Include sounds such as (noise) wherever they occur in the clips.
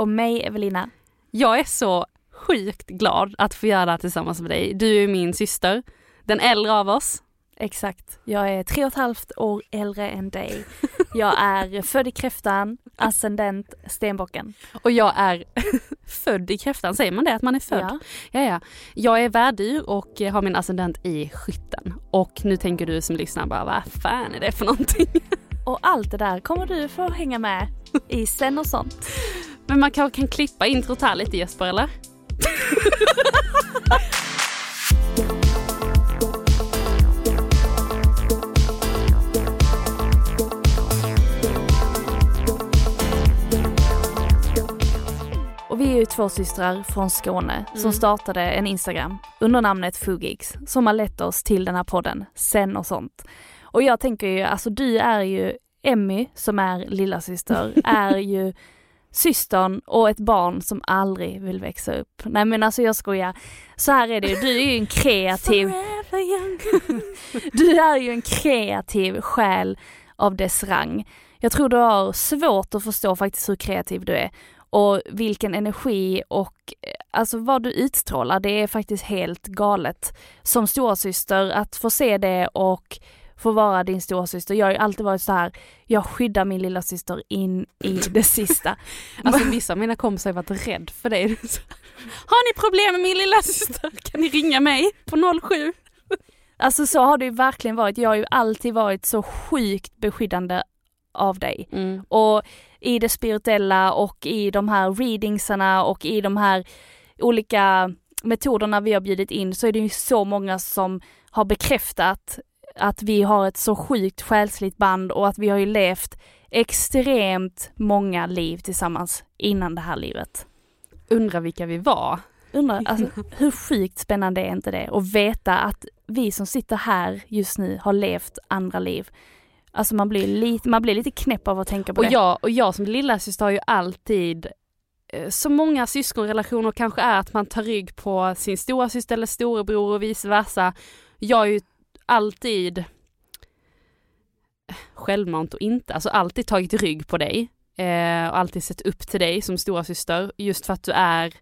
Och mig Evelina. Jag är så sjukt glad att få göra det här tillsammans med dig. Du är min syster, den äldre av oss. Exakt. Jag är tre och ett halvt år äldre än dig. (laughs) Jag är född i kräftan, ascendent stenbocken. Och jag är (laughs) född i kräftan, säger man det att man är född? Ja. ja, ja. Jag är värdur och har min ascendent i skytten. Och nu tänker du som lyssnar bara, vad fan är det för någonting? (laughs) Och allt det där kommer du få hänga med i sen och sånt. Men man kanske kan klippa introt här lite Jesper eller? Och vi är ju två systrar från Skåne som Mm. startade en Instagram under namnet Fugix som har lett oss till den här podden Sen och sånt. Och jag tänker ju, alltså du är ju Emmy som är lilla syster (laughs) är ju systern och ett barn som aldrig vill växa upp. Nej men alltså jag skojar. Så här är det ju, du är ju en kreativ (laughs) Du är ju en kreativ själ av dess rang. Jag tror du har svårt att förstå faktiskt hur kreativ du är och vilken energi och eh, alltså vad du utstrålar, det är faktiskt helt galet. Som storasyster att få se det och få vara din storasyster. Jag har ju alltid varit så här, jag skyddar min lilla syster in i det sista. (laughs) Alltså vissa av mina kompisar har varit rädd för dig. (laughs) Har ni problem med min lilla syster kan ni ringa mig på 07. Alltså så har det ju verkligen varit. Jag har ju alltid varit så sjukt beskyddande av dig. Mm. Och i det spirituella och i de här readingsarna och i de här olika metoderna vi har bjudit in så är det ju så många som har bekräftat att vi har ett så sjukt själsligt band och att vi har ju levt extremt många liv tillsammans innan det här livet. Undrar vilka vi var. Undrar, alltså, hur sjukt spännande är inte det? att veta att vi som sitter här just nu har levt andra liv. Alltså man blir lite, man blir lite knäpp av att tänka på Och det. jag, och jag som lilla syster har ju alltid eh, så många syskonrelationer kanske är att man tar rygg på sin stora syster eller storebror och vice versa. Jag har ju alltid självmant och inte, alltså alltid tagit rygg på dig eh, och alltid sett upp till dig som stora syster just för att du är,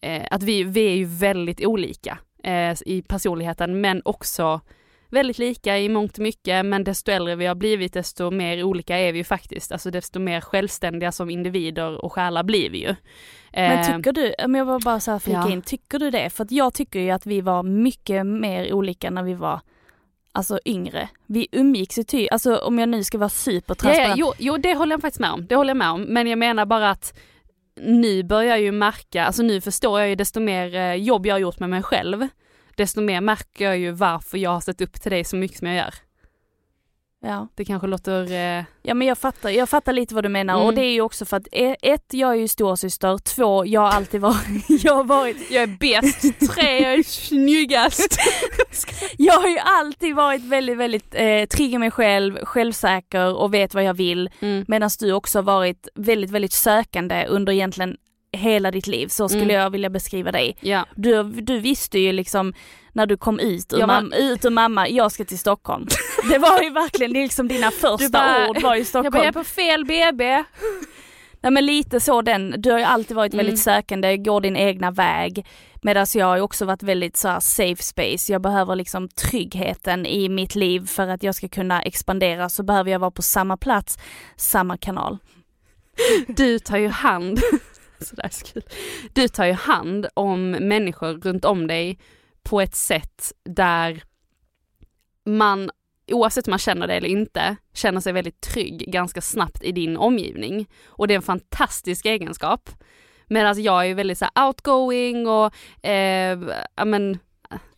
eh, att vi, vi är ju väldigt olika eh, i personligheten men också väldigt lika i mångt och mycket men desto äldre vi har blivit desto mer olika är vi ju faktiskt. Alltså desto mer självständiga som individer och själar blir vi ju. Men Eh, tycker du, om jag var bara så här flika ja. in, tycker du det? För att jag tycker ju att vi var mycket mer olika när vi var alltså yngre. Vi umgicks ju ty, alltså om jag nu ska vara supertransparent. ja, jo, jo det håller jag faktiskt med om. Det håller jag med om. Men jag menar bara att nu börjar jag ju märka, alltså nu förstår jag ju desto mer eh, jobb jag har gjort med mig själv. Desto mer märker jag ju varför jag har sett upp till dig så mycket som jag gör ja. Det kanske låter... Eh, Ja men jag fattar, jag fattar lite vad du menar Mm. och det är ju också för att e- ett, jag är ju storasyster, två, jag har alltid varit, (laughs) jag har varit, jag är bäst, tre, jag är snyggast. (laughs) jag har ju alltid varit väldigt, väldigt eh, trygg i mig själv, självsäker och vet vad jag vill. Mm. Medan du också har varit väldigt, väldigt sökande under egentligen hela ditt liv. Så skulle Mm. jag vilja beskriva dig. Ja. Du, du visste ju liksom när du kom ut ur, mam- ut ur mamma, jag ska till Stockholm. (laughs) Det var ju verkligen liksom dina första bara- ord var ju Jag Stockholm. bara, jag är på fel BB. Nej men lite så den, du har ju alltid varit Mm. väldigt sökande, går din egna väg. Medan jag har ju också varit väldigt så här safe space, jag behöver liksom tryggheten i mitt liv för att jag ska kunna expandera så behöver jag vara på samma plats, samma kanal. Du tar ju hand, (laughs) sådär så kul. Du tar ju hand om människor runt om dig på ett sätt där man, oavsett om man känner det eller inte, känner sig väldigt trygg ganska snabbt i din omgivning. Och det är en fantastisk egenskap. Medan jag är väldigt så outgoing och, eh, men,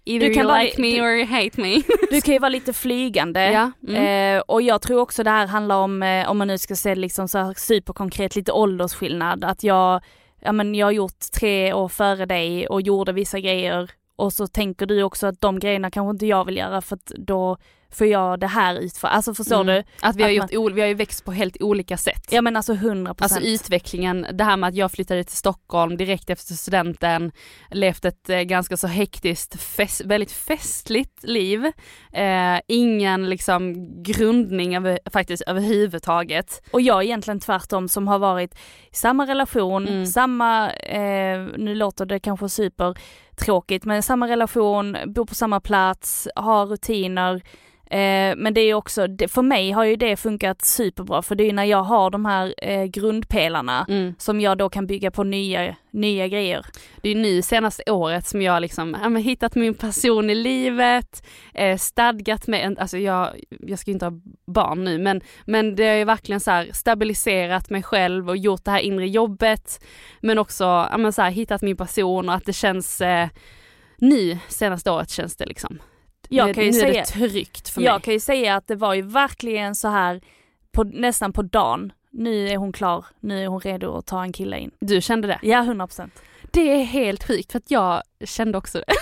either Du kan you like li- me or you hate me. (laughs) Du kan ju vara lite flygande. ja. Mm. Eh, och jag tror också det här handlar om, eh, om man nu ska se liksom så här superkonkret, lite åldersskillnad. Att jag, ja men jag har gjort tre år före dig och gjorde vissa grejer och så tänker du också att de grejerna kanske inte jag vill göra för att då får jag det här utför. Alltså förstår Mm. du? Att vi har, att gjort, ol- vi har ju växt på helt olika sätt. Ja men alltså 100 procent. Alltså utvecklingen, det här med att jag flyttade till Stockholm direkt efter studenten, levt ett eh, ganska så hektiskt, fest, väldigt festligt liv. Eh, ingen liksom grundning över, faktiskt överhuvudtaget. Och jag är egentligen tvärtom som har varit i samma relation, Mm. samma, eh, nu låter det kanske tråkigt, men samma relation, bor på samma plats, har rutiner. Eh, men det är också, det, för mig har ju det funkat superbra för det är ju när jag har de här eh, grundpelarna Mm. som jag då kan bygga på nya, nya grejer. Det är nu senaste året som jag liksom, ja, men hittat min person i livet, eh, stadgat mig, en- alltså jag, jag ska ju inte ha barn nu men, men det har ju verkligen så här stabiliserat mig själv och gjort det här inre jobbet men också ja, men så här, hittat min person och att det känns eh, nu senaste året känns det liksom. Jag nu, kan ju nu är säga, det tryggt för mig. jag kan ju säga att det var ju verkligen så här på, nästan på dagen. Nu är hon klar, nu är hon redo att ta en kille in. Du kände det? Ja, 100 procent. Det är helt sjukt för att jag kände också det. (laughs)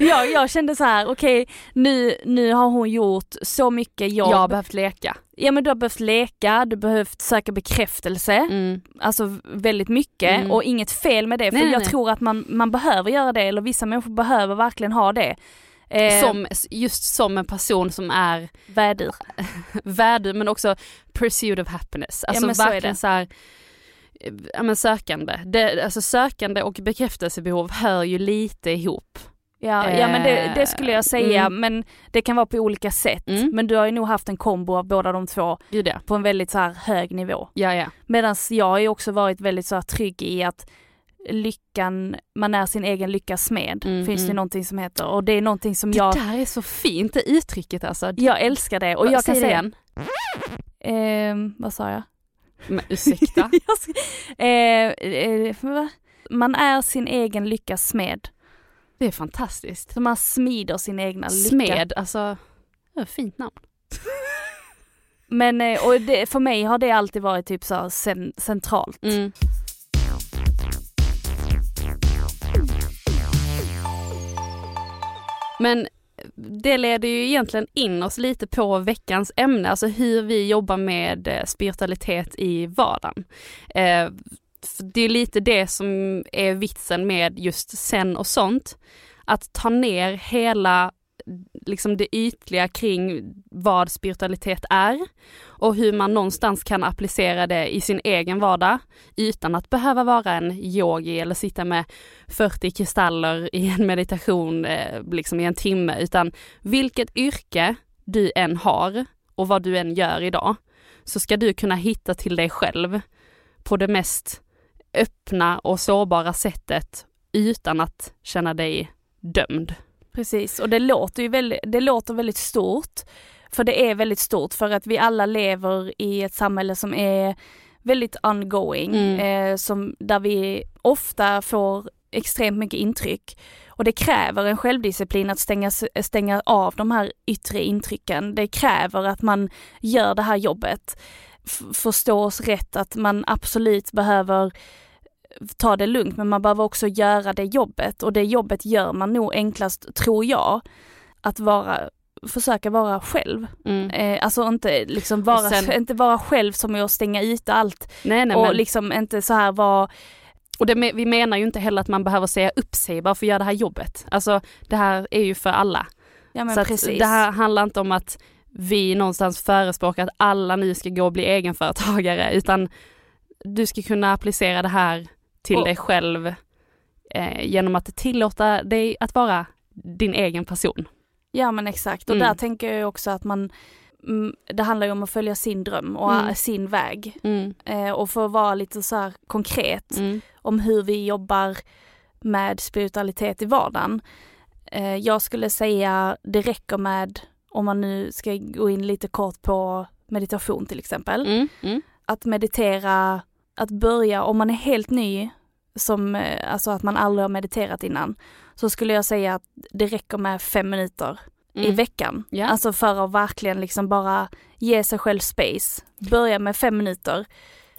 Ja, jag kände så här, okej nu, nu har hon gjort så mycket jobb. Jag har behövt leka. Ja men du har behövt leka, du har behövt söka bekräftelse, Mm. alltså väldigt mycket Mm. och inget fel med det för nej, jag nej. tror att man, man behöver göra det eller vissa människor behöver verkligen ha det. Eh, Som, just som en person som är vädur. (laughs) värde men också pursuit of happiness. Alltså men så är verkligen det. så här, eh, ja men sökande. Det, alltså sökande och bekräftelsebehov hör ju lite ihop. Ja, ja men det, det skulle jag säga Mm. men det kan vara på olika sätt. Mm. Men du har ju nog haft en kombo av båda de två på en väldigt så här hög nivå. Ja ja. Medan jag har ju också varit väldigt så här trygg i att lyckan, man är sin egen lyckas smed, Mm, finns det mm. någonting som heter och det är någonting som Det jag, där är så fint, det uttrycket alltså. jag älskar det och jag kan Säg det säga, igen. Ehm, vad sa jag? Men ursäkta. (laughs) Ska- eh, eh, man är sin egen lyckas smed. Det är fantastiskt. Så man smider sin egna lycka. Smed, alltså, det är ett fint namn. Men eh, och det, för mig har det alltid varit typ så centralt. Mm. Men det leder ju egentligen in oss lite på veckans ämne, alltså hur vi jobbar med eh, spiritualitet i vardagen. Eh, det är lite det som är vitsen med just sen och sånt. Att ta ner hela liksom det ytliga kring vad spiritualitet är och hur man någonstans kan applicera det i sin egen vardag utan att behöva vara en yogi eller sitta med 40 kristaller i en meditation eh, liksom i en timme utan vilket yrke du än har och vad du än gör idag så ska du kunna hitta till dig själv på det mest öppna och sårbara sättet utan att känna dig dömd. Precis, och det låter ju väldigt, det låter väldigt stort. För det är väldigt stort för att vi alla lever i ett samhälle som är väldigt ongoing, Mm. eh, som, där vi ofta får extremt mycket intryck. Och det kräver en självdisciplin att stänga, stänga av de här yttre intrycken. Det kräver att man gör det här jobbet. F- förstå oss rätt att man absolut behöver ta det lugnt men man behöver också göra det jobbet och det jobbet gör man nog enklast, tror jag, att vara försöka vara själv. Mm. Eh, alltså inte liksom vara, sen- inte vara själv som är att stänga ut allt Nej, nej, och men, liksom inte så här vara Och det, vi menar ju inte heller att man behöver säga upp sig bara för att göra det här jobbet. Alltså det här är ju för alla. Ja så det här handlar inte om att vi någonstans förespråkar att alla nu ska gå och bli egenföretagare utan du ska kunna applicera det här till Och- dig själv eh, genom att tillåta dig att vara din egen person. Ja men exakt och Mm. där tänker jag också att man mm, det handlar ju om att följa sin dröm och Mm. sin väg. Mm. Eh, och för att vara lite så här konkret Mm. om hur vi jobbar med spiritualitet i vardagen. Eh, jag skulle säga det räcker med, om man nu ska gå in lite kort på meditation till exempel. Mm. att meditera, att börja, om man är helt ny, som, eh, alltså att man aldrig har mediterat innan, så skulle jag säga att det räcker med fem minuter i Mm. veckan. Ja. Alltså för att verkligen liksom bara ge sig själv space. Börja med fem minuter.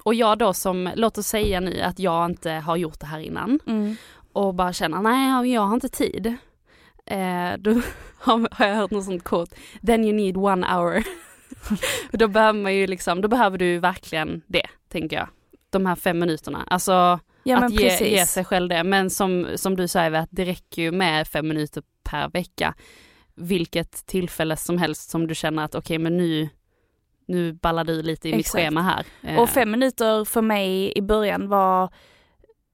Och jag då som, låt oss säga nu att jag inte har gjort det här innan Mm. och bara känner nej jag har inte tid. Eh, då (laughs) har har jag hört något sånt kort, then you need one hour. (laughs) då behöver man ju liksom, då behöver du verkligen det, tänker jag. De här fem minuterna. Alltså Ja att ge, ge sig själv det. Men som, som du säger, att det räcker ju med fem minuter per vecka. Vilket tillfälle som helst som du känner att okej men nu, nu ballar du lite i mitt Exakt. schema här. Eh, Och fem minuter för mig i början var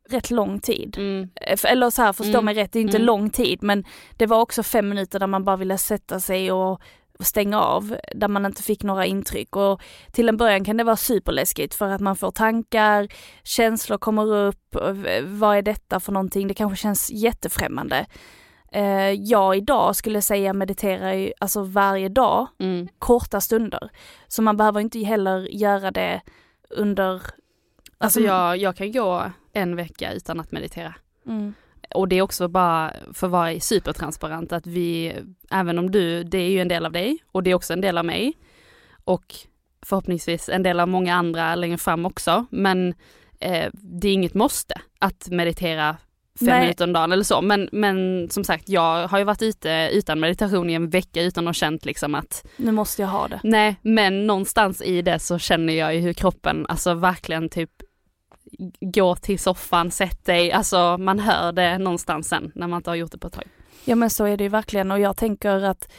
rätt lång tid. Mm, Eh, Eller så här, förstå Mm. mig rätt, det är inte Mm. lång tid men det var också fem minuter där man bara ville sätta sig och stänga av, där man inte fick några intryck. Och till en början kan det vara superläskigt för att man får tankar, känslor kommer upp, vad är detta för någonting? Det kanske känns jättefrämmande. Eh, jag idag skulle säga mediterar ju alltså varje dag, mm. korta stunder. Så man behöver inte heller göra det under... Alltså jag, jag kan gå en vecka utan att meditera. Mm. Och det är också bara för att vara supertransparent att vi, även om du, det är ju en del av dig och det är också en del av mig. Och förhoppningsvis en del av många andra längre fram också. Men eh, det är inget måste att meditera fem Nej. minuter om dagen eller så. Men, men som sagt, jag har ju varit ute utan meditation i en vecka utan att känt liksom att Nu måste jag ha det. Nej, men någonstans i det så känner jag ju hur kroppen, alltså verkligen typ gå till soffan, sätt dig, alltså man hör det någonstans sen när man inte har gjort det på ett tag. Ja men så är det ju verkligen och jag tänker att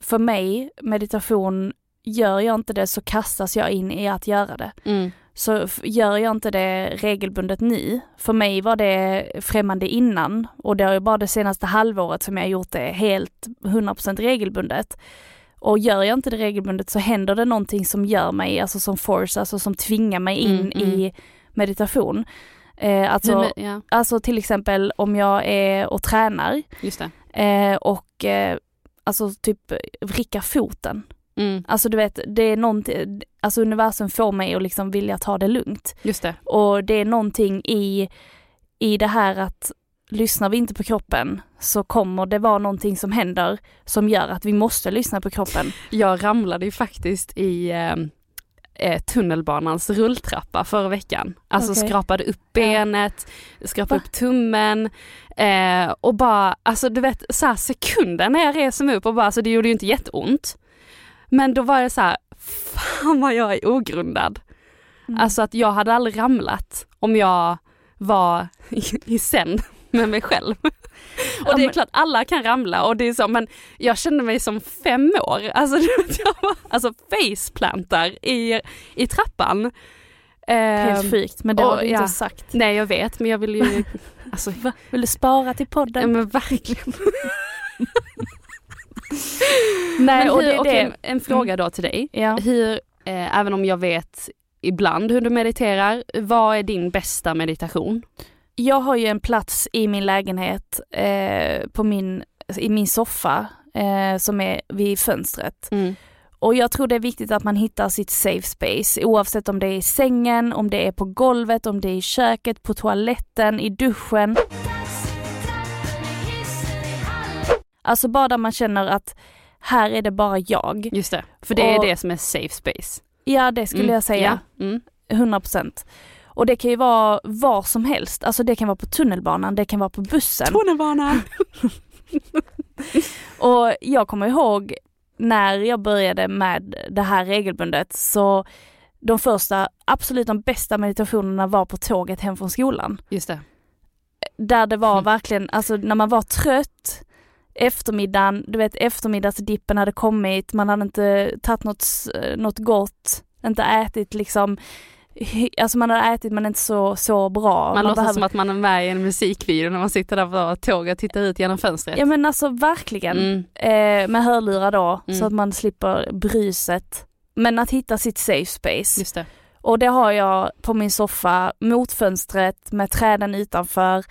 för mig, meditation, gör jag inte det så kastas jag in i att göra det. Så f- gör jag inte det regelbundet nu, för mig var det främmande innan och det är bara det senaste halvåret som jag har gjort det helt 100% regelbundet. Och gör jag inte det regelbundet så händer det någonting som gör mig, alltså som force, alltså som tvingar mig in Mm, mm. Meditation. Eh, alltså, Hur- ja, alltså till exempel om jag är och tränar just det. eh, och eh, alltså typ vricka foten. Mm, Alltså du vet, det är någonting, alltså universum får mig att liksom vilja ta det lugnt. just det. Och det är någonting i, i det här att lyssnar vi inte på kroppen så kommer det vara någonting som händer som gör att vi måste lyssna på kroppen. Jag ramlade ju faktiskt i eh, tunnelbanans rulltrappa förra veckan. Alltså Okej. skrapade upp benet, skrapade Va? upp tummen eh, och bara, alltså du vet så här sekunder när jag reser mig upp och bara, alltså det gjorde ju inte jätteont. Men då var det så här, fan vad jag är ogrundad. Mm. Alltså att jag hade aldrig ramlat om jag var i, (laughs) i sen med mig själv. Och Ja, det är klart alla kan ramla och det är så men jag kände mig som fem år, alltså, (laughs) jag var, alltså faceplantar i, i trappan. Helt Ehm, sjukt, men det och- har du inte ja. sagt. Nej jag vet men jag vill ju, (laughs) alltså? Vill du spara till ja, podden? men verkligen. (laughs) Nej, Men och hur, det okej, det. en fråga då till dig. Ja. Hur, eh, även om jag vet ibland hur du mediterar, vad är din bästa meditation? Jag har ju en plats i min lägenhet eh, på min, i min soffa eh, som är vid fönstret. Och jag tror det är viktigt att man hittar sitt safe space oavsett om det är i sängen, om det är på golvet, om det är i köket, på toaletten, i duschen. Alltså bara där man känner att här är det bara jag. Just det, för det är Och- det som är safe space. Ja det skulle Mm, jag säga. Ja. Mm. 100%. Och det kan ju vara var som helst, alltså det kan vara på tunnelbanan, det kan vara på bussen. Tunnelbanan. (laughs) Och jag kommer ihåg när jag började med det här regelbundet så de första, absolut de bästa meditationerna var på tåget hem från skolan. Just det. Där det var Mm. verkligen, alltså när man var trött, eftermiddagen, du vet eftermiddagsdippen hade kommit, man hade inte tagit något, eh, något gott, inte ätit liksom, alltså man hade ätit men inte så, så bra. Man, låtsas behöver- som att man är med i en musikvideo när man sitter där på tåget och tittar ut genom fönstret. Ja men alltså verkligen. Mm. Eh, med hörlurar då, Mm. så att man slipper bruset. Men att hitta sitt safe space. Just det. Och det har jag på min soffa mot fönstret med träden utanför.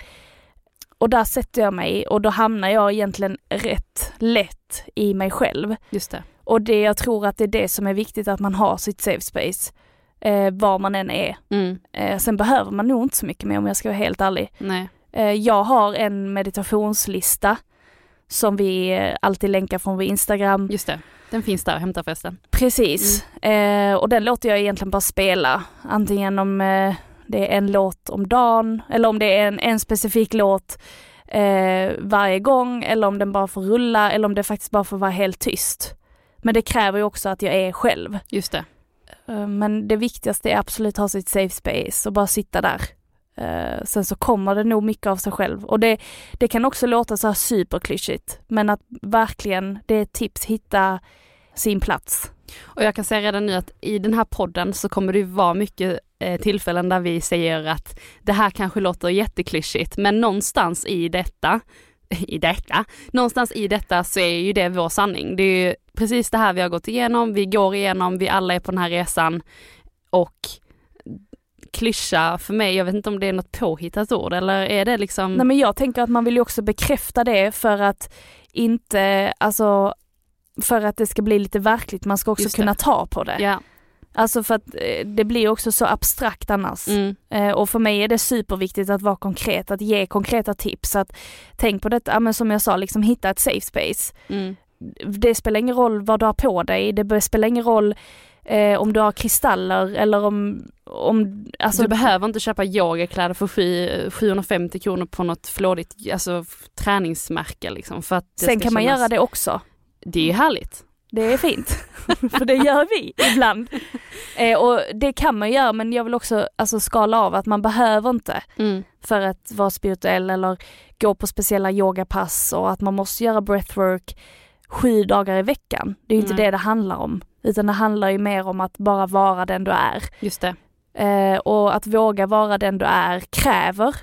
Och där sätter jag mig och då hamnar jag egentligen rätt lätt i mig själv. Just det. Och det jag tror att det är det som är viktigt att man har sitt safe space. Eh, var man än är. Mm. Eh, sen behöver man nog inte så mycket mer om jag ska vara helt ärlig. Eh, jag har en meditationslista som vi eh, alltid länkar från vår Instagram. Just det. Den finns där, hämta förresten. Precis. Eh, och den låter jag egentligen bara spela. Antingen om eh, det är en låt om dagen eller om det är en, en specifik låt varje gång eller om den bara får rulla eller om det faktiskt bara får vara helt tyst. Men det kräver ju också att jag är själv. Just det. Eh, men det viktigaste är absolut att ha sitt safe space och bara sitta där. Eh, sen så kommer det nog mycket av sig själv och det, det kan också låta så här superklyschigt men att verkligen, det är ett tips, hitta sin plats. Och jag kan säga redan nu att i den här podden så kommer det ju vara mycket eh, tillfällen där vi säger att det här kanske låter jätteklyschigt men någonstans i detta, (laughs) i detta, någonstans i detta så är ju det vår sanning. Det är ju precis det här vi har gått igenom, vi går igenom, vi alla är på den här resan och klyscha för mig, jag vet inte om det är något påhittat ord eller är det liksom Nej men jag tänker att man vill ju också bekräfta det för att inte, alltså för att det ska bli lite verkligt, man ska också kunna ta på det. Ja. Alltså för att eh, det blir också så abstrakt annars. Mm. Eh, och för mig är det superviktigt att vara konkret, att ge konkreta tips. Att tänk på detta, men som jag sa, liksom hitta ett safe space. Mm. Det spelar ingen roll vad du har på dig, det spelar ingen roll eh, om du har kristaller eller om, om alltså, du behöver inte köpa yogakläder för sju- 750 kronor på något flådigt alltså, träningsmärke liksom. För att Sen kan man kännas- göra det också. Det är ju härligt. Det är fint, (laughs) för det gör vi ibland. (laughs) Eh, och det kan man göra men jag vill också alltså, skala av att man behöver inte Mm. för att vara spirituell eller gå på speciella yogapass och att man måste göra breathwork sju dagar i veckan. Det är inte Nej. det det handlar om. Utan det handlar ju mer om att bara vara den du är. Just det. Eh, och att våga vara den du är kräver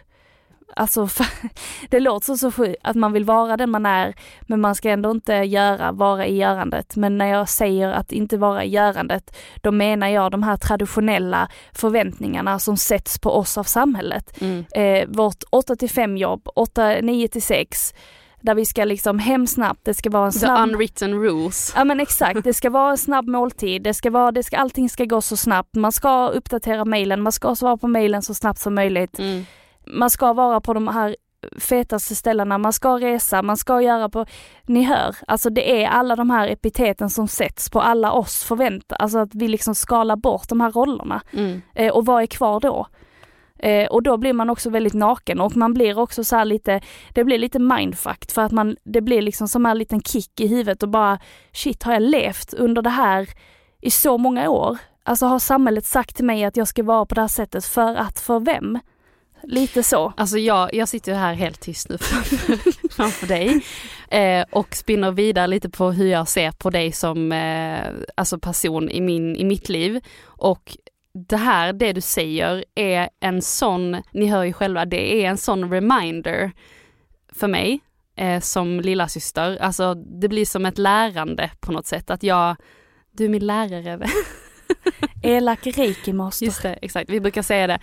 Alltså (laughs) det låter så, så sjukt att man vill vara den man är men man ska ändå inte göra, vara i görandet. Men när jag säger att inte vara i görandet då menar jag de här traditionella förväntningarna som sätts på oss av samhället. Mm. Eh, vårt 8 till 5 jobb, 8, 9 till 6 där vi ska liksom hem snabbt, det ska vara en The snabb unwritten rules. Ja men exakt, det ska vara en snabb måltid, det ska vara, det ska, allting ska gå så snabbt, man ska uppdatera mejlen, man ska svara på mejlen så snabbt som möjligt. Mm. Man ska vara på de här fetaste ställena, man ska resa, man ska göra på, ni hör, alltså det är alla de här epiteten som sätts på alla oss förväntar, alltså att vi liksom skalar bort de här rollerna. Mm. Eh, och vad är kvar då? Eh, och då blir man också väldigt naken och man blir också så här lite, det blir lite mindfucked för att man, det blir liksom som en liten kick i huvudet och bara shit har jag levt under det här i så många år? Alltså har samhället sagt till mig att jag ska vara på det här sättet för att, för vem? Lite så. Alltså jag, jag sitter ju här helt tyst nu framför, (laughs) framför dig eh, och spinner vidare lite på hur jag ser på dig som eh, alltså person i, min, i mitt liv. Och det här, det du säger är en sån, ni hör ju själva, det är en sån reminder för mig eh, som lilla syster. Alltså det blir som ett lärande på något sätt, att jag, du är min lärare. Elak reiki-master. Just det, exakt. Vi brukar säga det.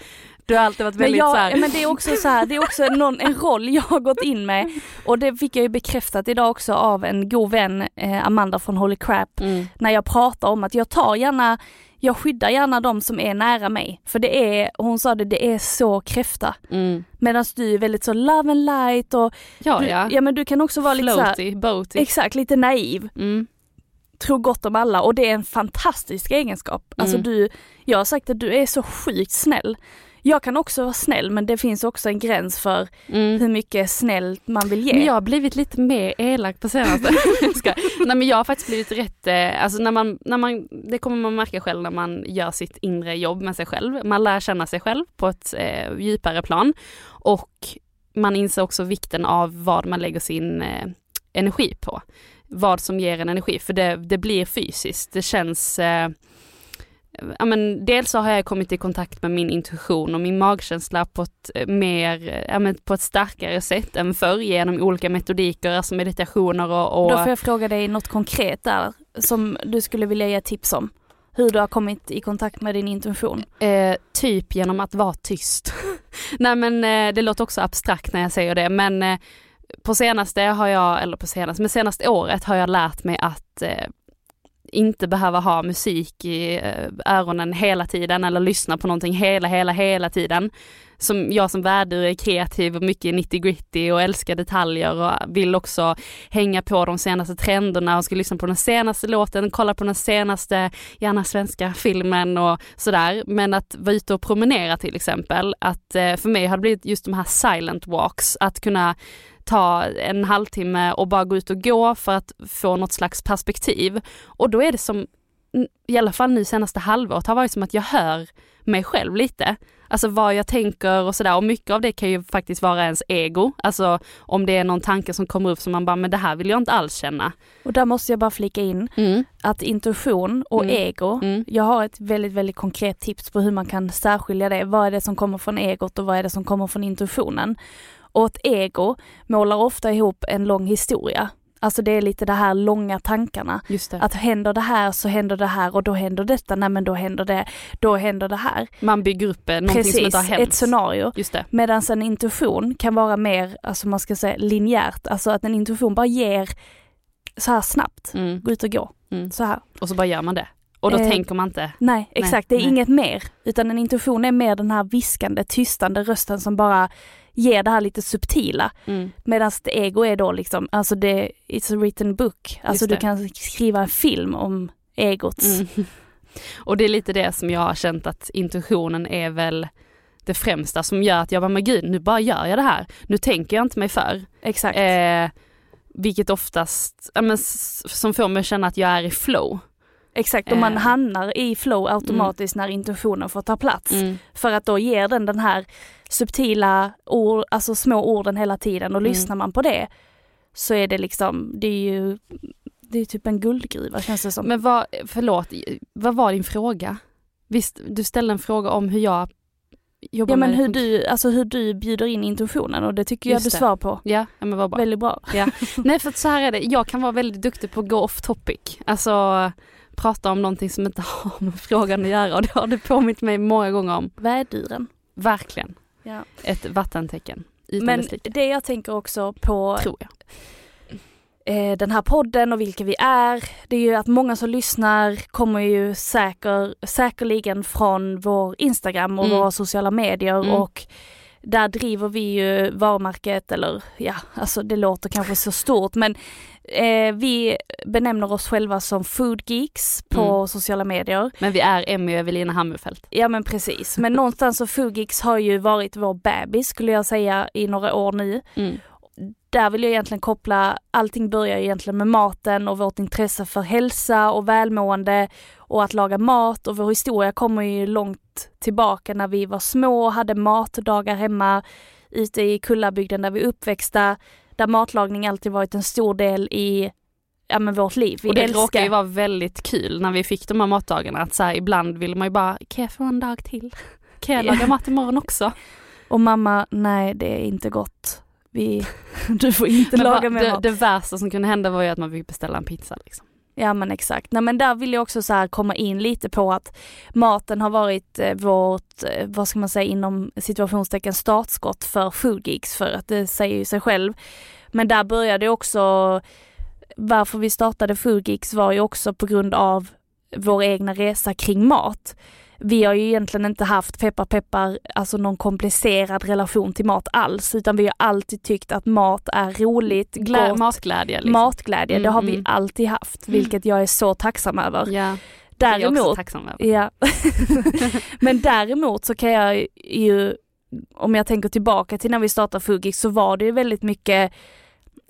Du har alltid varit Men, väldigt jag, så här, men det är också så här, det är också någon, en roll jag har gått in med och det fick jag ju bekräftat idag också av en god vän, eh, Amanda från Holy Crap, mm, när jag pratar om att jag tar gärna, jag skyddar gärna de som är nära mig. För det är, hon sa det, det är så kräfta. mm. Medan du är väldigt så love and light och Ja, du, ja. ja men du kan också vara lite så här, Floaty, boaty. exakt, lite naiv. Mm. Tror gott om alla och det är en fantastisk egenskap. Alltså Mm. du, jag har sagt att du är så sjukt snäll. Jag kan också vara snäll men det finns också en gräns för Mm. hur mycket snällt man vill ge. Men jag har blivit lite mer elak på senaste. (laughs) Nej men jag har faktiskt blivit rätt, eh, alltså när man, när man, det kommer man märka själv när man gör sitt inre jobb med sig själv. Man lär känna sig själv på ett eh, djupare plan och man inser också vikten av vad man lägger sin eh, energi på. Vad som ger en energi, för det, det blir fysiskt. Det känns eh, Ja, men dels så har jag kommit i kontakt med min intuition och min magkänsla på ett eh, mer, eh, ja, men på ett starkare sätt än förr genom olika metodiker, alltså meditationer och, och Då får jag fråga dig något konkret där som du skulle vilja ge tips om. Hur du har kommit i kontakt med din intuition. Eh, typ genom att vara tyst. (laughs) Nej men eh, det låter också abstrakt när jag säger det men eh, på senaste har jag, eller på senaste, men senaste året har jag lärt mig att eh, inte behöva ha musik i eh, öronen hela tiden eller lyssna på någonting hela, hela, hela tiden. Som jag som värdur är kreativ och mycket nitty gritty och älskar detaljer och vill också hänga på de senaste trenderna och ska lyssna på den senaste låten, kolla på den senaste, gärna svenska filmen och sådär. Men att vara ute och promenera till exempel, att eh, för mig har det blivit just de här silent walks, att kunna ta en halvtimme och bara gå ut och gå för att få något slags perspektiv. Och då är det som, i alla fall nu senaste halvåret, har varit som att jag hör mig själv lite. Alltså vad jag tänker och sådär och mycket av det kan ju faktiskt vara ens ego. Alltså om det är någon tanke som kommer upp som man bara, men det här vill jag inte alls känna. Och där måste jag bara flika in att intuition och Mm. ego, Mm. jag har ett väldigt, väldigt konkret tips på hur man kan särskilja det. Vad är det som kommer från egot och vad är det som kommer från intuitionen? Och ett ego målar ofta ihop en lång historia. Alltså det är lite de här långa tankarna. Att händer det här så händer det här och då händer detta, nej men då händer det, då händer det här. Man bygger upp eh, någonting som inte Precis, har hänt. ett scenario. Just det. Medan en intuition kan vara mer, alltså man ska säga linjärt, alltså att en intuition bara ger så här snabbt, Mm. gå ut och gå, Mm. så här. Och så bara gör man det. Och då Eh, tänker man inte. Nej, exakt, det är nej. inget mer. Utan en intuition är mer den här viskande, tystande rösten som bara ger det här lite subtila. Mm. Medan ego är då liksom, alltså det, it's a written book. Alltså du kan skriva en film om egots. Mm. (laughs) Och det är lite det som jag har känt att intuitionen är väl det främsta som gör att jag bara, men gud nu bara gör jag det här. Nu tänker jag inte mig för. Exakt. Eh, vilket oftast, ja, men, som får mig att känna att jag är i flow. Exakt, och man eh. hamnar i flow automatiskt när intuitionen får ta plats. Mm. För att då ger den den här subtila ord, alltså små orden hela tiden och Mm. lyssnar man på det så är det liksom, det är ju, det är typ en guldgruva känns det som. Men vad, förlåt, vad var din fråga? Visst, du ställde en fråga om hur jag jobbar ja men hur du, alltså hur du bjuder in intuitionen och det tycker jag Just du det. svar på. Ja, men vad bra. Väldigt bra. Ja. (laughs) Nej för att så här är det, jag kan vara väldigt duktig på att gå off topic. Alltså prata om någonting som inte (laughs) har med frågan att göra och det har du påmint mig många gånger om. Väduren. Verkligen. Ja. Ett vattentecken. Men like, det jag tänker också på tror jag. eh, den här podden och vilka vi är, det är ju att många som lyssnar kommer ju säker, säkerligen från vår Instagram och Mm. våra sociala medier Mm. och där driver vi ju varumärket eller ja, alltså det låter kanske så stort men eh, vi benämner oss själva som food geeks på Mm. sociala medier. Men vi är Emmy och Evelina Hammerfelt. Ja men precis, men någonstans så food geeks har ju varit vår bebis skulle jag säga i några år nu Mm. Där vill jag egentligen koppla, allting börjar egentligen med maten och vårt intresse för hälsa och välmående och att laga mat och vår historia kommer ju långt tillbaka när vi var små och hade matdagar hemma ute i Kullabygden där vi uppväxta, där matlagning alltid varit en stor del i ja, men vårt liv. Vi Och det älskar råkar ju vara väldigt kul när vi fick de här matdagarna att så här, ibland vill man ju bara, kan jag få en dag till? Kan jag laga mat imorgon också? och mamma, nej det är inte gott. Vi, (laughs) du får inte laga mer det, mat. det värsta som kunde hända var ju att man fick beställa en pizza liksom. Ja men exakt. Nej men där vill jag också så komma in lite på att maten har varit eh, vårt, eh, vad ska man säga inom situationstecken startskott för food geeks för att det säger ju sig själv. Men där började också, varför vi startade food geeks var ju också på grund av vår egna resa kring mat. Vi har ju egentligen inte haft peppar peppar, alltså någon komplicerad relation till mat alls utan vi har alltid tyckt att mat är roligt, Glä- gott, matglädje liksom. matglädje, det har vi Mm, mm. alltid haft, vilket jag är så tacksam över. Ja. jag också Däremot, tacksam över. ja. (laughs) men däremot så kan jag ju, om jag tänker tillbaka till när vi startade Fugix så var det ju väldigt mycket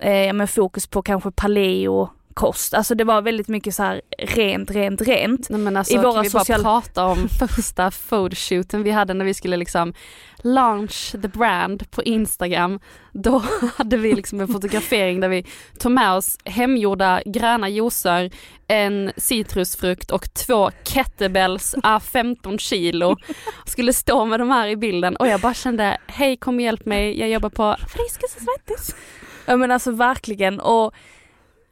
eh, med fokus på kanske paleo kost. Alltså det var väldigt mycket så här rent, rent, rent. Nej men alltså I våra kan vi social- bara prata om (laughs) första photoshooten vi hade när vi skulle liksom launch the brand på Instagram. Då (laughs) hade vi liksom en fotografering där vi tog med oss hemgjorda gröna juicer, en citrusfrukt och två kettlebells à 15 kilo. Skulle stå med de här i bilden och jag bara kände, hej kom och hjälp mig, jag jobbar på Friskis och Svettis. Ja men alltså verkligen och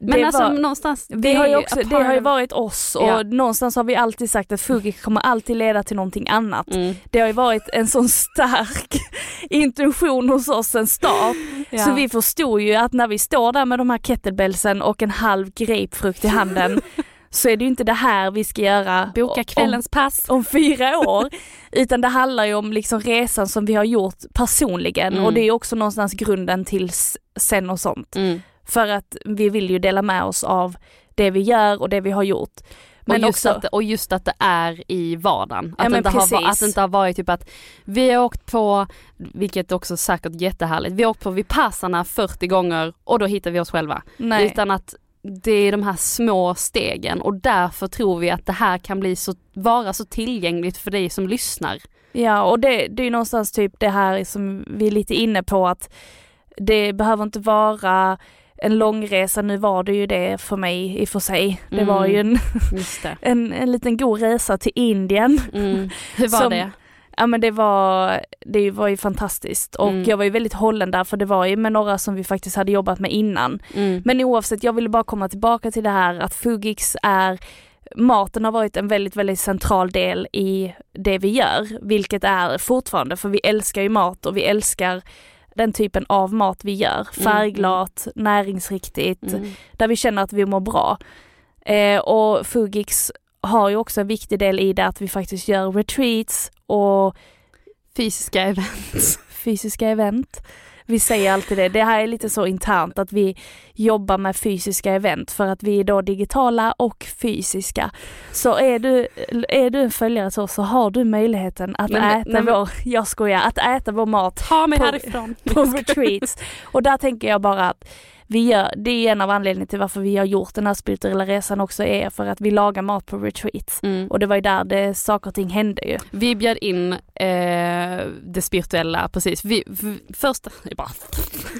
Men det alltså var- någonstans, Vi har ju också, det har ju varit oss och Ja. någonstans har vi alltid sagt att Fugik kommer alltid leda till någonting annat. Mm. Det har ju varit en sån stark (laughs) intention hos oss sen start. Ja. Så vi förstod ju att när vi står där med de här kettlebellsen och en halv grapefrukt i handen (laughs) så är det ju inte det här vi ska göra Boka om- kvällens pass. (laughs) om fyra år. Utan det handlar ju om liksom resan som vi har gjort personligen Mm. och det är också någonstans grunden till sen och sånt. Mm. För att vi vill ju dela med oss av det vi gör och det vi har gjort. Men och, just också, att, och just att det är i vardagen. Ja, Att, det men inte har, att det inte har varit typ att vi har åkt på, vilket också säkert jättehärligt, vi har åkt på Vipassana 40 gånger och då hittar vi oss själva. nej. Utan att det är de här små stegen och därför tror vi att det här kan bli så, vara så tillgängligt för dig som lyssnar. Ja och det, det är någonstans typ det här som vi är lite inne på att det behöver inte vara en långresa, nu var det ju det för mig i och för sig. Det var Mm. ju en, Just det. en, en liten god resa till Indien. Mm. Hur var Som- det? Ja men det var, det var ju fantastiskt och Mm. jag var ju väldigt hållen där för det var ju med några som vi faktiskt hade jobbat med innan. Mm. Men oavsett, jag ville bara komma tillbaka till det här att Fugix är Maten har varit en väldigt, väldigt central del i det vi gör, vilket är fortfarande, för vi älskar ju mat och vi älskar den typen av mat vi gör. Färgglatt, näringsriktigt, Mm. där vi känner att vi mår bra. Eh, och Fugix har ju också en viktig del i det att vi faktiskt gör retreats och Fysiska event. (laughs) fysiska event. Vi säger alltid det, det här är lite så internt att vi jobbar med fysiska event för att vi är då digitala och fysiska. Så är du, är du en följare så, så har du möjligheten att Men- äta men- vår, jag skojar, att äta vår mat På- härifrån. på retreats. Och där tänker jag bara att vi gör, det är en av anledningarna till varför vi har gjort den här spirituella resan också är för att vi lagar mat på retreats. Mm. Och det var ju där det, saker och ting hände ju. Vi bjöd in eh, det spirituella precis. Vi, första, bara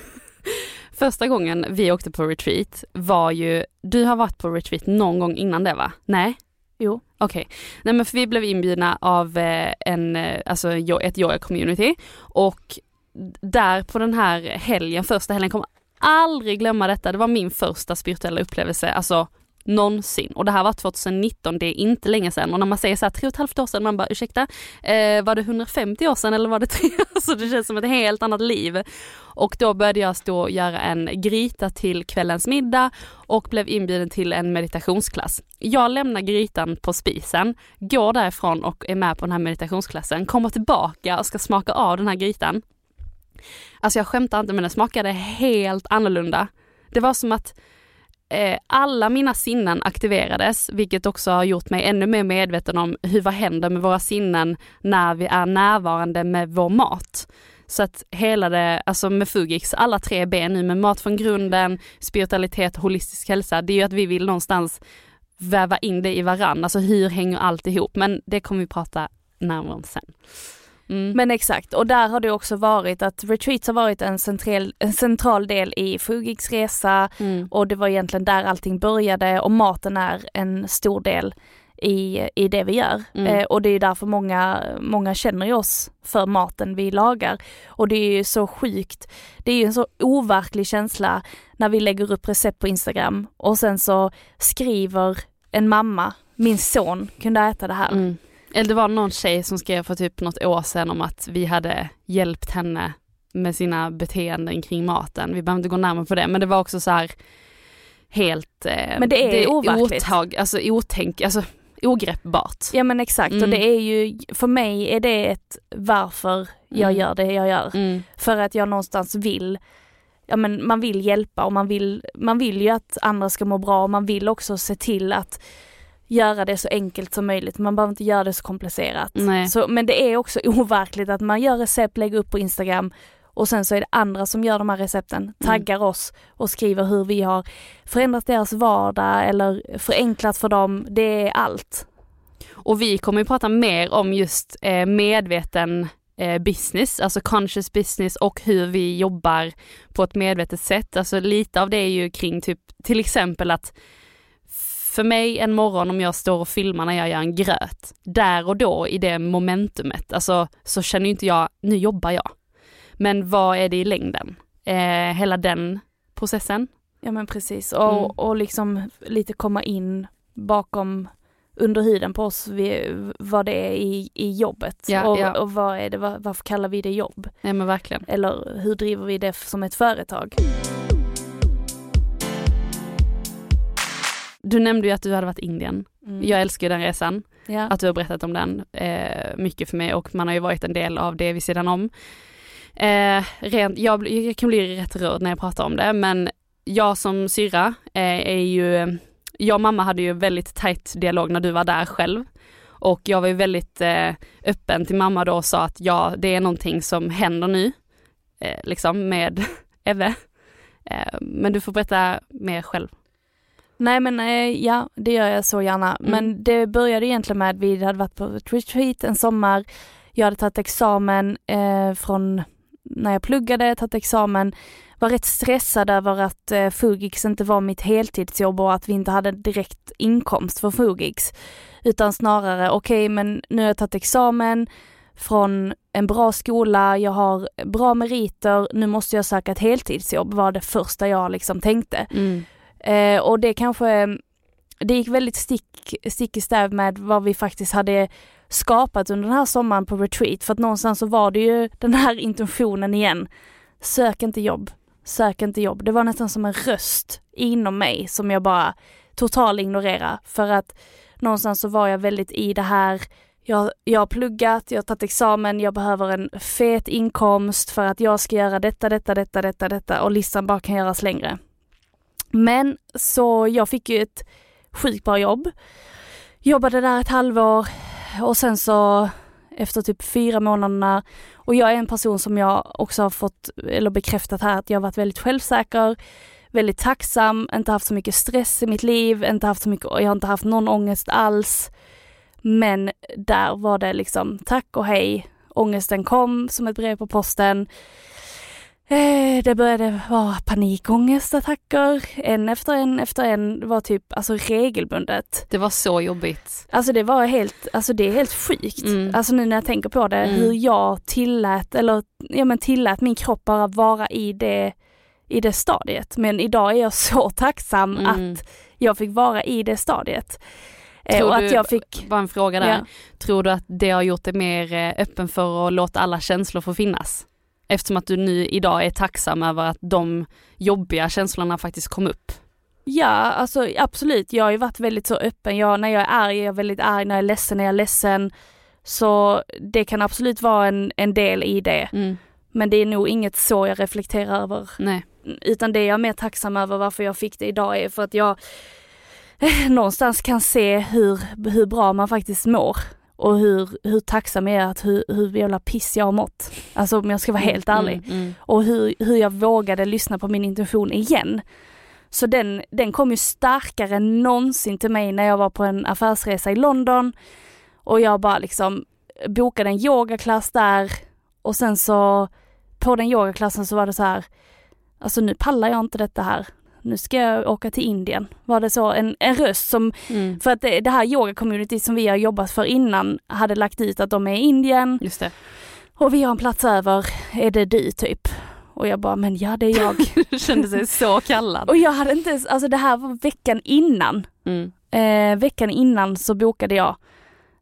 (laughs) första gången vi åkte på retreat var ju, du har varit på retreat någon gång innan det va? Nej? Jo. Okej. Nej men för vi blev inbjudna av eh, en, eh, alltså ett yoga community och där på den här helgen, första helgen, kommer aldrig glömma detta. Det var min första spirituella upplevelse, alltså någonsin. Och det här var 2019, det är inte länge sedan. Och när man säger så här tre och ett halvt år sedan, man bara ursäkta, eh, var det 150 år sedan eller var det tre? (laughs) Alltså det känns som ett helt annat liv. Och då började jag stå och göra en gryta till kvällens middag och blev inbjuden till en meditationsklass. Jag lämnar grytan på spisen, går därifrån och är med på den här meditationsklassen, kommer tillbaka och ska smaka av den här grytan. Alltså jag skämtar inte men den smakade helt annorlunda. Det var som att eh, alla mina sinnen aktiverades, vilket också har gjort mig ännu mer medveten om hur vad händer med våra sinnen när vi är närvarande med vår mat. Så att hela det, alltså med Fugix, alla tre ben nu med mat från grunden, spiritualitet, holistisk hälsa, det är ju att vi vill någonstans väva in det i varann, alltså hur hänger allt ihop? Men det kommer vi prata närmare om sen. Mm. Men exakt, och där har det också varit att retreats har varit en central, en central del i Fugiks resa mm. och det var egentligen där allting började och maten är en stor del i, i det vi gör. Mm. Eh, och det är därför många, många känner ju oss för maten vi lagar. Och det är ju så sjukt, det är ju en så overklig känsla när vi lägger upp recept på Instagram och sen så skriver en mamma, min son kunde äta det här. Mm. Eller det var någon tjej som skrev för typ något år sedan om att vi hade hjälpt henne med sina beteenden kring maten. Vi behöver inte gå närmare på det, men det var också så här helt eh, Men det är overkligt. otag, alltså otänk, alltså ogreppbart. Ja men exakt och Mm. det är ju, för mig är det ett varför jag Mm. gör det jag gör. Mm. För att jag någonstans vill, ja men man vill hjälpa och man vill, man vill ju att andra ska må bra och man vill också se till att göra det så enkelt som möjligt. Man behöver inte göra det så komplicerat. Så, men det är också (laughs) overkligt att man gör recept, lägger upp på Instagram och sen så är det andra som gör de här recepten, taggar oss och skriver hur vi har förändrat deras vardag eller förenklat för dem. Det är allt. Och vi kommer ju prata mer om just eh, medveten eh, business, alltså conscious business och hur vi jobbar på ett medvetet sätt. Alltså lite av det är ju kring typ till exempel att för mig en morgon om jag står och filmar när jag gör en gröt, där och då i det momentumet, alltså så känner inte jag, nu jobbar jag. Men vad är det i längden? Eh, hela den processen. Ja men precis och, Mm. och liksom lite komma in bakom under huden på oss vi, vad det är i, i jobbet Ja, och, ja. och vad är det, var, varför kallar vi det jobb? Nej men verkligen. Eller hur driver vi det som ett företag? Du nämnde ju att du hade varit i Indien. Mm. Jag älskar ju den resan. ja. att du har berättat om den eh, mycket för mig och man har ju varit en del av det vid sidan om. Eh, rent, jag, jag kan bli rätt rörd när jag pratar om det men jag som syrra eh, är ju, jag och mamma hade ju väldigt tajt dialog när du var där själv och jag var ju väldigt eh, öppen till mamma då och sa att ja det är någonting som händer nu eh, liksom med (laughs) Eve. Eh, men du får berätta mer själv. Nej men eh, ja, det gör jag så gärna. Mm. Men det började egentligen med att vi hade varit på ett retreat en sommar. Jag hade tagit examen eh, från när jag pluggade, tagit examen. Var rätt stressad över att eh, Fugix inte var mitt heltidsjobb och att vi inte hade direkt inkomst för Fugix. Utan snarare, okej men nu har jag tagit examen från en bra skola, jag har bra meriter, nu måste jag söka ett heltidsjobb var det första jag liksom tänkte. Eh, och det kanske, det gick väldigt stick, stick i stäv med vad vi faktiskt hade skapat under den här sommaren på retreat. För att någonstans så var det ju den här intentionen igen. Sök inte jobb, sök inte jobb. Det var nästan som en röst inom mig som jag bara total ignorera. För att någonstans så var jag väldigt i det här jag, jag har pluggat, jag har tagit examen, jag behöver en fet inkomst för att jag ska göra detta, detta, detta, detta, detta och listan bara kan göras längre. Men så jag fick ju ett sjukt bra jobb. Jobbade där ett halvår och sen så efter typ fyra månaderna och jag är en person som jag också har fått, eller bekräftat här, att jag har varit väldigt självsäker, väldigt tacksam, inte haft så mycket stress i mitt liv, inte haft så mycket, jag har inte haft någon ångest alls. Men där var det liksom tack och hej, ångesten kom som ett brev på posten. Eh, Det började vara panikångestattacker, en efter en efter en. Det var typ alltså regelbundet. Det var så jobbigt. Alltså det var helt, alltså det är helt sjukt. Mm. Alltså nu när jag tänker på det, Mm. hur jag tillät, eller ja men tillät min kropp bara vara i det, i det stadiet. Men idag är jag så (laughs) tacksam Mm. att jag fick vara i det stadiet. Eh, Tror och att du- jag fick, Bara en fråga där. Ja. Tror du att det har gjort dig mer eh, öppen för att låta alla känslor få finnas? Eftersom att du nu idag är tacksam över att de jobbiga känslorna faktiskt kom upp. ja alltså absolut, jag har ju varit väldigt så öppen. Jag, när jag är arg är jag väldigt arg, när jag är ledsen är jag ledsen. Så det kan absolut vara en, en del i det. Mm. Men det är nog inget så jag reflekterar över Nej. Utan det jag är mer tacksam över varför jag fick det idag är för att jag eh, någonstans kan se hur, hur bra man faktiskt mår. Och hur, hur tacksam jag är att hur, hur jävla piss jag har mått. Alltså om jag ska vara helt ärlig. Mm, mm. Och hur, hur jag vågade lyssna på min intuition igen. Så den, den kom ju starkare än någonsin till mig när jag var på en affärsresa i London. Och jag bara liksom bokade en yogaklass där. Och sen så på den yogaklassen så var det så här. Alltså nu pallar jag inte detta här. Nu ska jag åka till Indien. Var det så en, en röst som Mm. för att det, det här yoga-community som vi har jobbat för innan hade lagt ut att de är i Indien Just det. och vi har en plats över, är det du typ? Och jag bara, men ja det är jag. (laughs) Du kände sig så kallad. och jag hade inte ens, alltså det här var veckan innan. Mm. Eh, veckan innan så bokade jag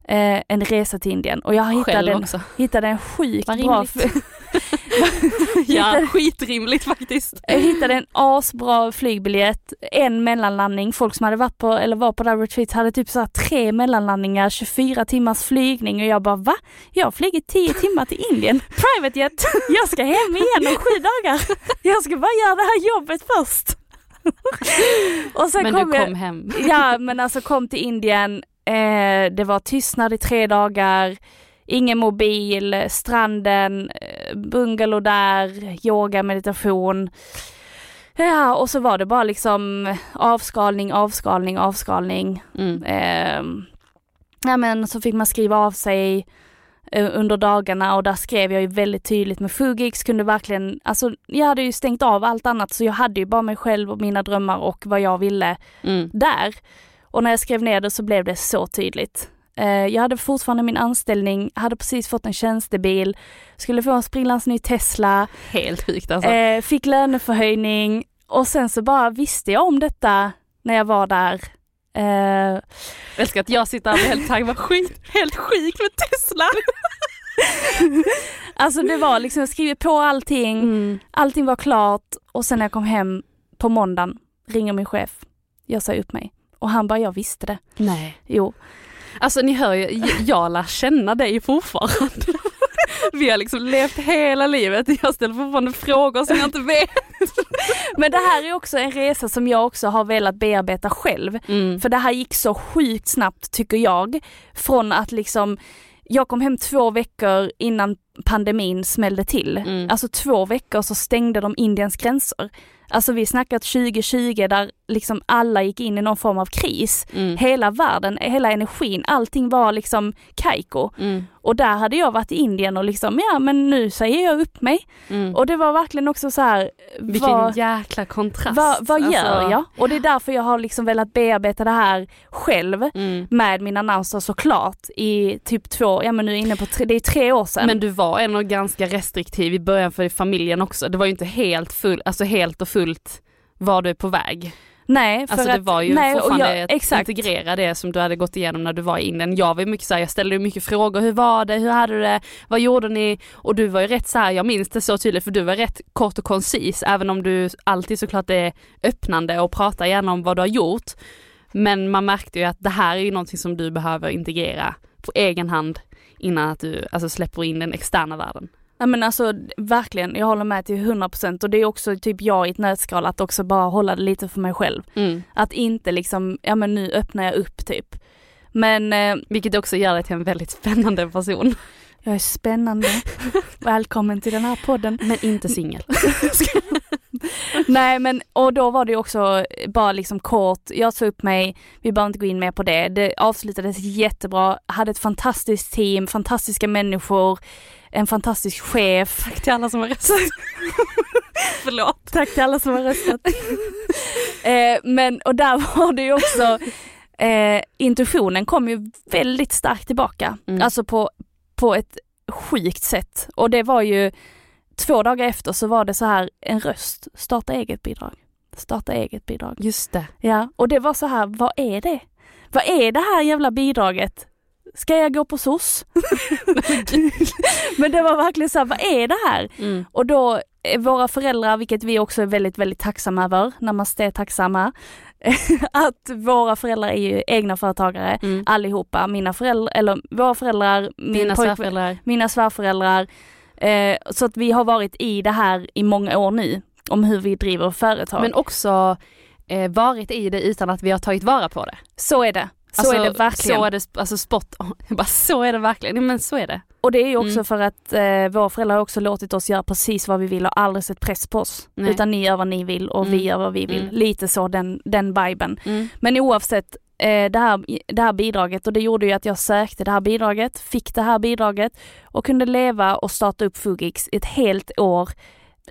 eh, en resa till Indien och jag Själv hittade en, också. hittade en sjukt bra. (laughs) (laughs) Ja, skitrimligt faktiskt. jag hittade en asbra flygbiljett, en mellanlandning, folk som hade varit på, eller var på det här retreat hade typ så tre mellanlandningar, 24 timmars flygning och jag bara va? Jag har flugit 10 timmar till Indien, private jet, jag ska hem igen om sju dagar. Jag ska bara göra det här jobbet först. (laughs) och sen Men kom du jag, kom hem. Ja men alltså kom till Indien, eh, det var tystnad i tre dagar, ingen mobil, stranden, eh, bungalow där, yoga, meditation. Ja och så var det bara liksom avskalning, avskalning, avskalning. Mm. Eh, ja men så fick man skriva av sig eh, under dagarna och där skrev jag ju väldigt tydligt med Fugix, kunde verkligen, alltså jag hade ju stängt av allt annat så jag hade ju bara mig själv och mina drömmar och vad jag ville Mm. där. Och när jag skrev ner det så blev det så tydligt. Eh, jag hade fortfarande min anställning, hade precis fått en tjänstebil, skulle få en sprillans ny Tesla, Helt sjukt alltså. eh, fick löneförhöjning och sen så bara visste jag om detta när jag var där. Eh, Jag älskar att jag sitter här blir helt taggad, skit, helt sjuk med Tesla. (laughs) alltså det var liksom, jag skrev på allting, Mm. allting var klart och sen när jag kom hem på måndagen ringer min chef, jag sa upp mig. Och han bara, jag visste det. Nej. Jo, Alltså ni hör ju, jag lär känna dig fortfarande. Vi har liksom levt hela livet, jag ställer fortfarande frågor som jag inte vet. Men det här är också en resa som jag också har velat bearbeta själv. Mm. För det här gick så sjukt snabbt tycker jag. Från att liksom, jag kom hem två veckor innan pandemin smällde till. Mm. Alltså två veckor så stängde de Indiens gränser. Alltså vi snackar 2020 där liksom alla gick in i någon form av kris. Mm. Hela världen, hela energin, allting var liksom kajko. Mm. Och där hade jag varit i Indien och liksom, ja men nu säger jag upp mig. Mm. Och det var verkligen också så här, Vilken vad- jäkla kontrast. vad, vad gör Alltså, jag? Och det är därför jag har liksom velat bearbeta det här själv Mm. med mina annonser såklart i typ två, ja men nu är inne på tre, det är tre år sedan. Men du var ändå ganska restriktiv i början för familjen också. Det var ju inte helt, full, alltså helt och fullt var du på väg. Nej, för Alltså att, det var ju nej, fortfarande jag, att exakt. integrera det som du hade gått igenom när du var i Indien. Jag var ju mycket såhär, jag ställde mycket frågor, hur var det, hur hade du det, vad gjorde ni? Och du var ju rätt såhär, jag minns det så tydligt för du var rätt kort och koncis även om du alltid såklart är öppnande och pratar gärna om vad du har gjort. Men man märkte ju att det här är ju någonting som du behöver integrera på egen hand innan att du alltså, släpper in den externa världen. Nej men alltså verkligen, jag håller med till 100% och det är också typ jag i ett nötskal att också bara hålla det lite för mig själv. Mm. Att inte liksom, ja men nu öppnar jag upp typ. Men eh, Vilket också gör dig till en väldigt spännande person. jag är spännande. (laughs) Välkommen till den här podden. Men inte singel. (laughs) Nej men och då var det också bara liksom kort, jag sa upp mig, vi behöver inte gå in mer på det. Det avslutades jättebra, hade ett fantastiskt team, fantastiska människor, en fantastisk chef. Tack till alla som har röstat. (laughs) Förlåt. Tack till alla som har röstat. eh, men och där var det ju också, eh, intuitionen kom ju väldigt starkt tillbaka. Mm. Alltså på, på ett sjukt sätt. Och det var ju två dagar efter så var det så här en röst, starta eget bidrag. Starta eget bidrag. Just det. Ja, och det var så här, vad är det? Vad är det här jävla bidraget? Ska jag gå på SOS? Men det var verkligen så här, vad är det här? Mm. Och då, våra föräldrar, vilket vi också är väldigt, väldigt tacksamma över, namaste tacksamma, (laughs) att våra föräldrar är ju egna företagare, Mm. allihopa, mina föräldrar, eller våra föräldrar, min svärföräldrar. mina svärföräldrar. Eh, så att vi har varit i det här i många år nu, om hur vi driver företag. Men också eh, varit i det utan att vi har tagit vara på det. så är det. Så Alltså, är det verkligen. Så är det, sp- alltså spot on. Bara, så är det verkligen. Men så är det. Och det är ju också Mm. för att eh, våra föräldrar har också låtit oss göra precis vad vi vill och aldrig sett press på oss. Nej. Utan ni gör vad ni vill och vi Mm. gör vad vi vill. Mm. Lite så den, den viben. Men oavsett eh, det, här, det här bidraget och det gjorde ju att jag sökte det här bidraget, fick det här bidraget och kunde leva och starta upp Fugix ett helt år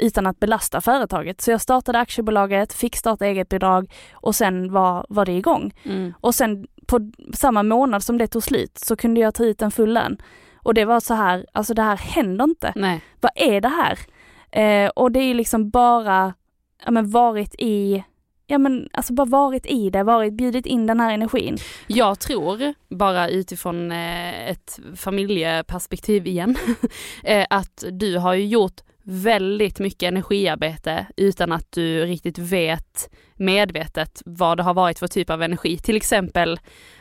utan att belasta företaget. Så jag startade aktiebolaget, fick starta eget bidrag och sen var, var det igång. Mm. Och sen på samma månad som det tog slut så kunde jag ta ut en full lön. Och det var så här, alltså det här händer inte. Nej. Vad är det här? Eh, och det är ju liksom bara, ja men varit i, ja men alltså bara varit i det, varit, bjudit in den här energin. Jag tror, bara utifrån eh, ett familjeperspektiv igen, (laughs) eh, att du har ju gjort väldigt mycket energiarbete utan att du riktigt vet medvetet vad det har varit för typ av energi. Till exempel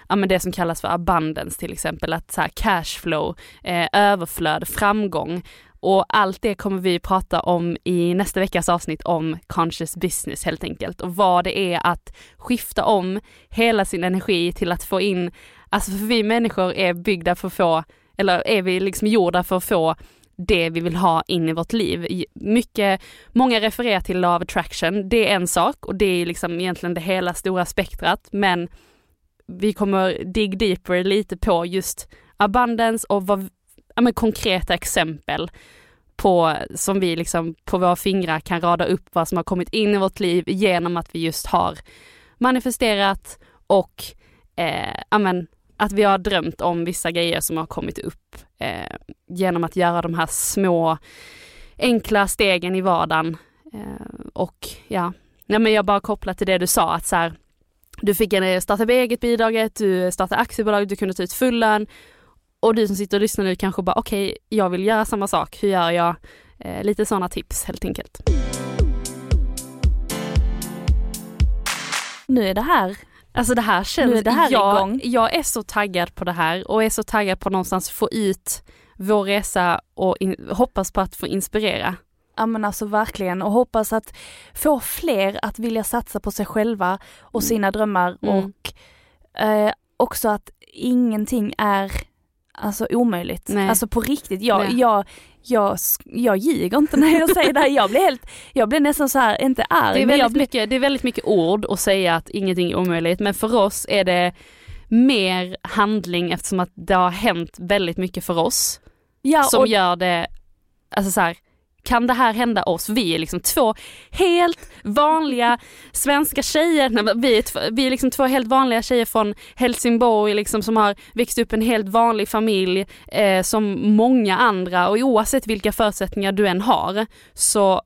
ja, men det som kallas för abundance till exempel, att så här cashflow, eh, överflöd, framgång. Och allt det kommer vi prata om i nästa veckas avsnitt om conscious business helt enkelt och vad det är att skifta om hela sin energi till att få in, alltså för vi människor är byggda för att få, eller är vi liksom gjorda för att få det vi vill ha in i vårt liv. Mycket, många refererar till law of attraction, det är en sak och det är liksom egentligen det hela stora spektrat men vi kommer dig deeper lite på just abundance och vad, ja, men konkreta exempel på, som vi liksom på våra fingrar kan rada upp vad som har kommit in i vårt liv genom att vi just har manifesterat och eh, amen, att vi har drömt om vissa grejer som har kommit upp eh, genom att göra de här små enkla stegen i vardagen. Eh, och ja, nej men jag bara kopplar till det du sa att så här, du fick en eh, starta eget bidraget, du startade aktiebolag, du kunde ta ut full lön och du som sitter och lyssnar nu kanske bara okej, okay, jag vill göra samma sak, hur gör jag? Eh, lite sådana tips helt enkelt. Nu är det här Alltså det här känns, nu är det här jag, igång. jag är så taggad på det här och är så taggad på någonstans få ut vår resa och in, hoppas på att få inspirera. Ja men alltså verkligen och hoppas att få fler att vilja satsa på sig själva och mm. sina drömmar mm. och eh, också att ingenting är alltså omöjligt. Nej. Alltså på riktigt, jag, jag, jag, jag ljuger inte när jag säger det här. Jag blir helt, jag blir nästan så här, inte arg. Det är, väldigt blir... mycket, det är väldigt mycket ord att säga att ingenting är omöjligt men för oss är det mer handling eftersom att det har hänt väldigt mycket för oss. Ja, som och... gör det, alltså så här, kan det här hända oss? Vi är liksom två helt vanliga svenska tjejer, Nej, vi, är vi är liksom två helt vanliga tjejer från Helsingborg liksom, som har växt upp en helt vanlig familj eh, som många andra och oavsett vilka förutsättningar du än har så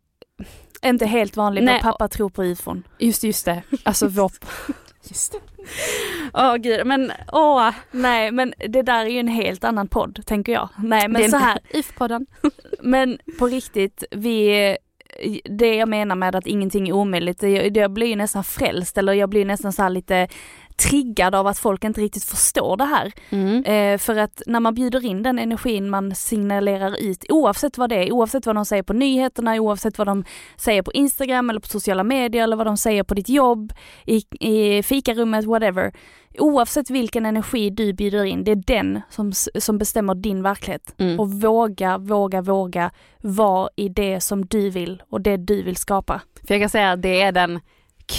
inte helt vanlig, Nej, pappa tror på ufon. Just just det, alltså vår... Just det. Åh oh, gud, men åh. Nej men det där är ju en helt annan podd tänker jag. Nej men så här. (laughs) IF-podden. (laughs) men på riktigt, vi det jag menar med att ingenting är omöjligt, det, jag blir nästan frälst eller jag blir nästan så lite triggad av att folk inte riktigt förstår det här. Mm. Eh, för att när man bjuder in den energin man signalerar ut, oavsett vad det är, oavsett vad de säger på nyheterna, oavsett vad de säger på Instagram eller på sociala medier eller vad de säger på ditt jobb, i, i fikarummet, whatever. Oavsett vilken energi du bjuder in, det är den som, som bestämmer din verklighet. Mm. Och våga, våga, våga vara i det som du vill och det du vill skapa. För jag kan säga att det är den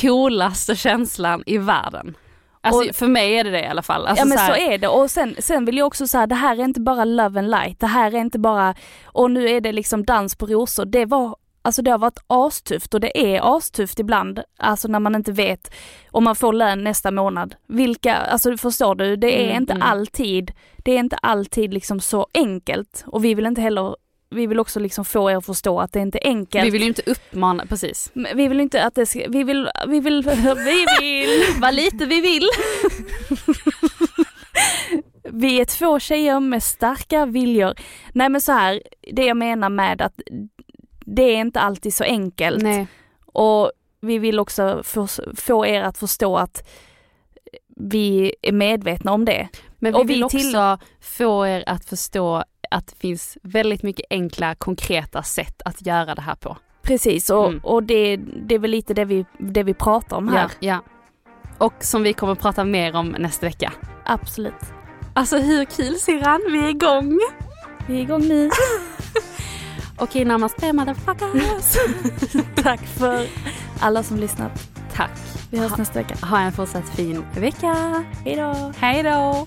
coolaste känslan i världen. Alltså och, för mig är det det i alla fall. Alltså, ja men så, så, är det och sen, sen vill jag också säga det här är inte bara love and light, det här är inte bara, och nu är det liksom dans på rosor. Det var Alltså det har varit astufft och det är astufft ibland, alltså när man inte vet om man får lön nästa månad. Vilka, alltså förstår du, det är mm, inte mm. alltid, det är inte alltid liksom så enkelt och vi vill inte heller vi vill också liksom få er att förstå att det inte är enkelt. Vi vill ju inte uppmana, precis. Vi vill inte att det ska, vi vill, vi vill, (laughs) vi vill, vad lite vi vill. vi är två tjejer med starka viljor. Nej men så här, det jag menar med att det är inte alltid så enkelt. Nej. Och vi vill också få, er att förstå att vi är medvetna om det. Men vi och vill vi till... också få er att förstå att det finns väldigt mycket enkla konkreta sätt att göra det här på. Precis och, mm. och det, det är väl lite det vi, det vi pratar om här. Ja, ja. Och som vi kommer att prata mer om nästa vecka. Absolut. Alltså hur kul syrran, vi är igång! Vi är igång nu. (laughs) Okej, namaste motherfuckers. (laughs) Tack för alla som lyssnat. Tack. Vi hörs ha, nästa vecka. Ha en fortsatt fin vecka. Hejdå. Hejdå.